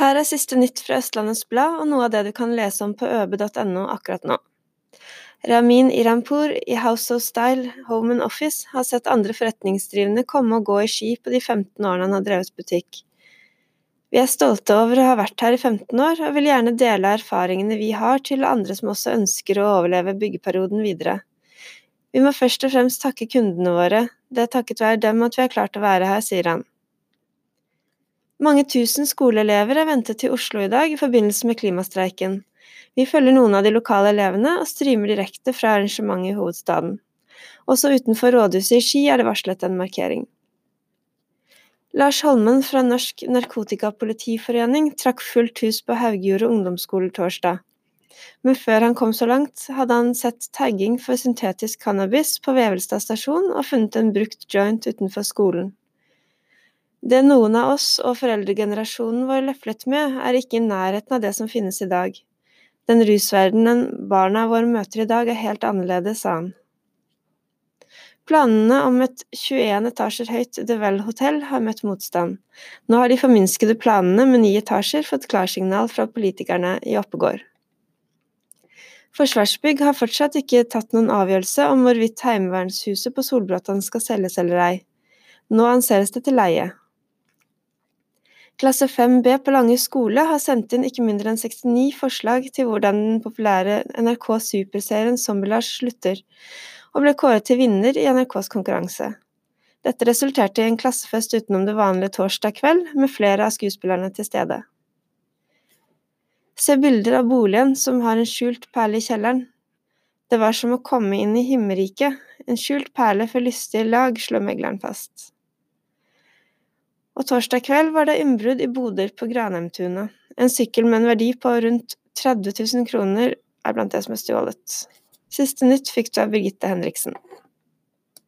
Her er siste nytt fra Østlandets Blad og noe av det du kan lese om på øbe.no akkurat nå. Ramin Irampour i House of Style Home and Office har sett andre forretningsdrivende komme og gå i ski på de 15 årene han har drevet butikk. Vi er stolte over å ha vært her i 15 år, og vil gjerne dele erfaringene vi har til andre som også ønsker å overleve byggeperioden videre. Vi må først og fremst takke kundene våre, det er takket være dem at vi har klart å være her, sier han. Mange tusen skoleelever er ventet til Oslo i dag i forbindelse med klimastreiken. Vi følger noen av de lokale elevene og streamer direkte fra arrangementet i hovedstaden. Også utenfor rådhuset i Ski er det varslet en markering. Lars Holmen fra Norsk Narkotikapolitiforening trakk fullt hus på Haugjordet ungdomsskole torsdag. Men før han kom så langt, hadde han sett tagging for syntetisk cannabis på Vevelstad stasjon og funnet en brukt joint utenfor skolen. Det noen av oss og foreldregenerasjonen vår løflet med, er ikke i nærheten av det som finnes i dag. Den rusverdenen barna våre møter i dag, er helt annerledes, sa han. Planene om et 21 etasjer høyt The Well-hotell har møtt motstand. Nå har de forminskede planene med ni etasjer fått klarsignal fra politikerne i Oppegård. Forsvarsbygg har fortsatt ikke tatt noen avgjørelse om hvorvidt Heimevernshuset på Solbråtan skal selges eller ei. Nå anseres det til leie. Klasse 5B på Lange skole har sendt inn ikke mindre enn 69 forslag til hvordan den populære NRK Superserien Zombie-Lars slutter, og ble kåret til vinner i NRKs konkurranse. Dette resulterte i en klassefest utenom det vanlige torsdag kveld, med flere av skuespillerne til stede. Se bilder av boligen som har en skjult perle i kjelleren. Det var som å komme inn i himmelriket, en skjult perle for lystige lag, slår megleren fast og torsdag kveld var det innbrudd i boder på Granheimtunet. En sykkel med en verdi på rundt 30 000 kroner er blant det som er stjålet. Siste nytt fikk du av Birgitte Henriksen.